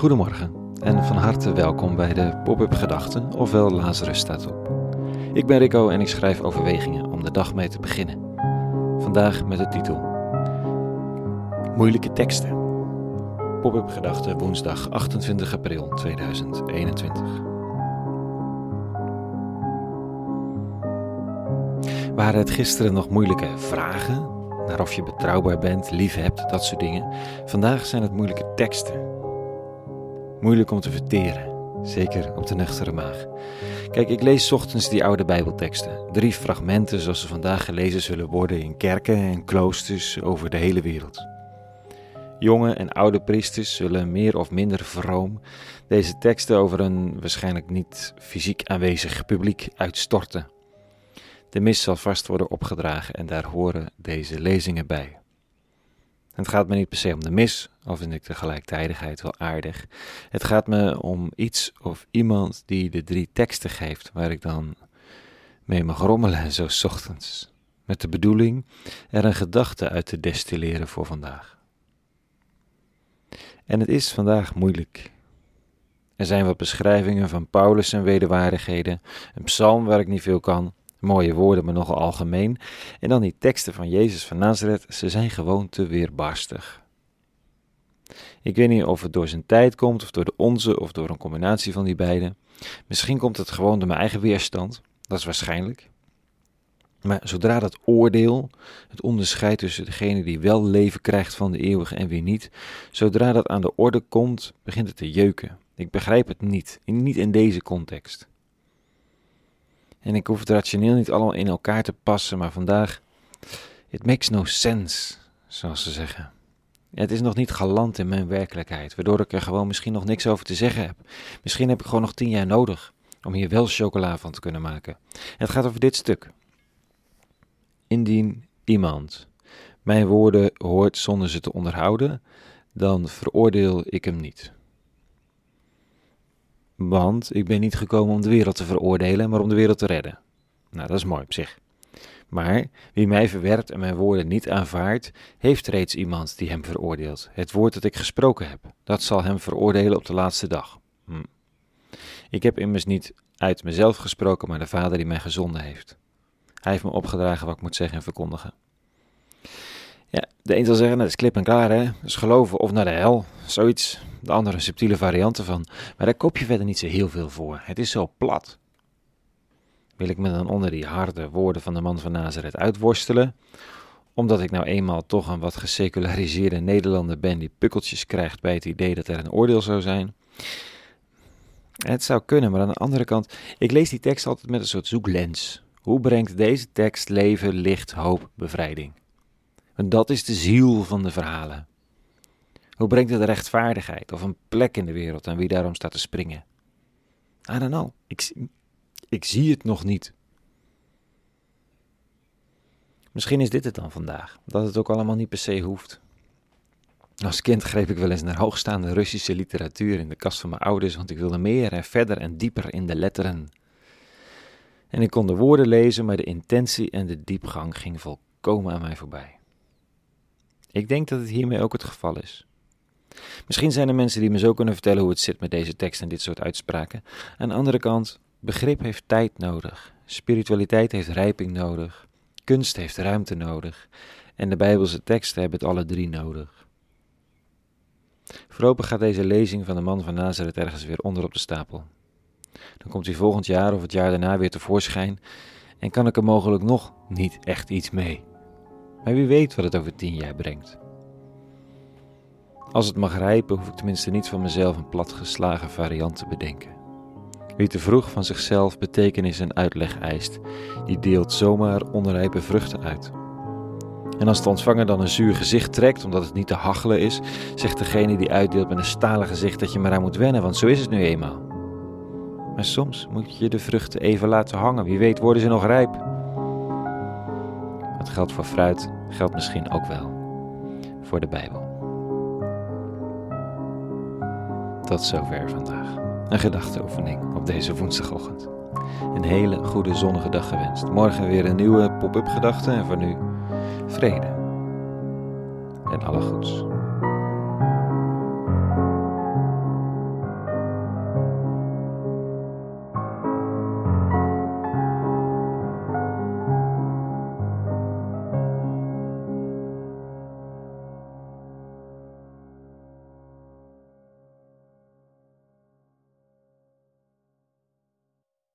Goedemorgen en van harte welkom bij de Pop-up Gedachten, ofwel Lazarus staat op. Ik ben Rico en ik schrijf overwegingen om de dag mee te beginnen. Vandaag met de titel Moeilijke teksten. Pop-up Gedachten woensdag 28 april 2021. Waren het gisteren nog moeilijke vragen? Naar of je betrouwbaar bent, lief hebt, dat soort dingen. Vandaag zijn het moeilijke teksten. Moeilijk om te verteren, zeker op de nuchtere maag. Kijk, ik lees ochtends die oude Bijbelteksten. Drie fragmenten zoals ze vandaag gelezen zullen worden in kerken en kloosters over de hele wereld. Jonge en oude priesters zullen meer of minder vroom deze teksten over een waarschijnlijk niet fysiek aanwezig publiek uitstorten. De mis zal vast worden opgedragen en daar horen deze lezingen bij. Het gaat me niet per se om de mis, al vind ik de gelijktijdigheid wel aardig. Het gaat me om iets of iemand die de drie teksten geeft, waar ik dan mee mag rommelen zo ochtends. Met de bedoeling er een gedachte uit te destilleren voor vandaag. En het is vandaag moeilijk. Er zijn wat beschrijvingen van Paulus en wederwaardigheden, een psalm waar ik niet veel kan, Mooie woorden, maar nogal algemeen. En dan die teksten van Jezus van Nazareth, ze zijn gewoon te weerbarstig. Ik weet niet of het door zijn tijd komt, of door de onze, of door een combinatie van die beide. Misschien komt het gewoon door mijn eigen weerstand, dat is waarschijnlijk. Maar zodra dat oordeel, het onderscheid tussen degene die wel leven krijgt van de eeuwige en wie niet, zodra dat aan de orde komt, begint het te jeuken. Ik begrijp het niet, niet in deze context. En ik hoef het rationeel niet allemaal in elkaar te passen, maar vandaag, it makes no sense, zoals ze zeggen. Het is nog niet galant in mijn werkelijkheid, waardoor ik er gewoon misschien nog niks over te zeggen heb. Misschien heb ik gewoon nog tien jaar nodig om hier wel chocola van te kunnen maken. Het gaat over dit stuk. Indien iemand mijn woorden hoort zonder ze te onderhouden, dan veroordeel ik hem niet. Want ik ben niet gekomen om de wereld te veroordelen, maar om de wereld te redden. Nou, dat is mooi op zich. Maar wie mij verwerpt en mijn woorden niet aanvaardt, heeft reeds iemand die hem veroordeelt. Het woord dat ik gesproken heb, dat zal hem veroordelen op de laatste dag. Hm. Ik heb immers niet uit mezelf gesproken, maar de Vader die mij gezonden heeft. Hij heeft me opgedragen wat ik moet zeggen en verkondigen. Ja, de een zal zeggen, dat is klip en klaar hè, dus geloven of naar de hel, zoiets. De andere subtiele varianten van, maar daar koop je verder niet zo heel veel voor. Het is zo plat. Wil ik me dan onder die harde woorden van de man van Nazareth uitworstelen, omdat ik nou eenmaal toch een wat geseculariseerde Nederlander ben die pukkeltjes krijgt bij het idee dat er een oordeel zou zijn? Het zou kunnen, maar aan de andere kant, ik lees die tekst altijd met een soort zoeklens. Hoe brengt deze tekst leven, licht, hoop, bevrijding? En dat is de ziel van de verhalen. Hoe brengt het rechtvaardigheid of een plek in de wereld aan wie daarom staat te springen? I don't know. Ik, ik zie het nog niet. Misschien is dit het dan vandaag, dat het ook allemaal niet per se hoeft. Als kind greep ik wel eens naar hoogstaande Russische literatuur in de kast van mijn ouders, want ik wilde meer en verder en dieper in de letteren. En ik kon de woorden lezen, maar de intentie en de diepgang ging volkomen aan mij voorbij. Ik denk dat het hiermee ook het geval is. Misschien zijn er mensen die me zo kunnen vertellen hoe het zit met deze tekst en dit soort uitspraken. Aan de andere kant, begrip heeft tijd nodig. Spiritualiteit heeft rijping nodig. Kunst heeft ruimte nodig. En de Bijbelse teksten hebben het alle drie nodig. Voorlopig gaat deze lezing van de man van Nazareth ergens weer onder op de stapel. Dan komt hij volgend jaar of het jaar daarna weer tevoorschijn en kan ik er mogelijk nog niet echt iets mee. Maar wie weet wat het over tien jaar brengt. Als het mag rijpen, hoef ik tenminste niet van mezelf een platgeslagen variant te bedenken. Wie te vroeg van zichzelf betekenis en uitleg eist, die deelt zomaar onrijpe vruchten uit. En als de ontvanger dan een zuur gezicht trekt, omdat het niet te hachelen is, zegt degene die uitdeelt met een stalen gezicht dat je maar aan moet wennen, want zo is het nu eenmaal. Maar soms moet je de vruchten even laten hangen, wie weet worden ze nog rijp. Wat geldt voor fruit, geldt misschien ook wel voor de Bijbel. Tot zover vandaag. Een gedachteoefening op deze woensdagochtend. Een hele goede zonnige dag gewenst. Morgen weer een nieuwe pop-up gedachte en voor nu vrede en alle goeds.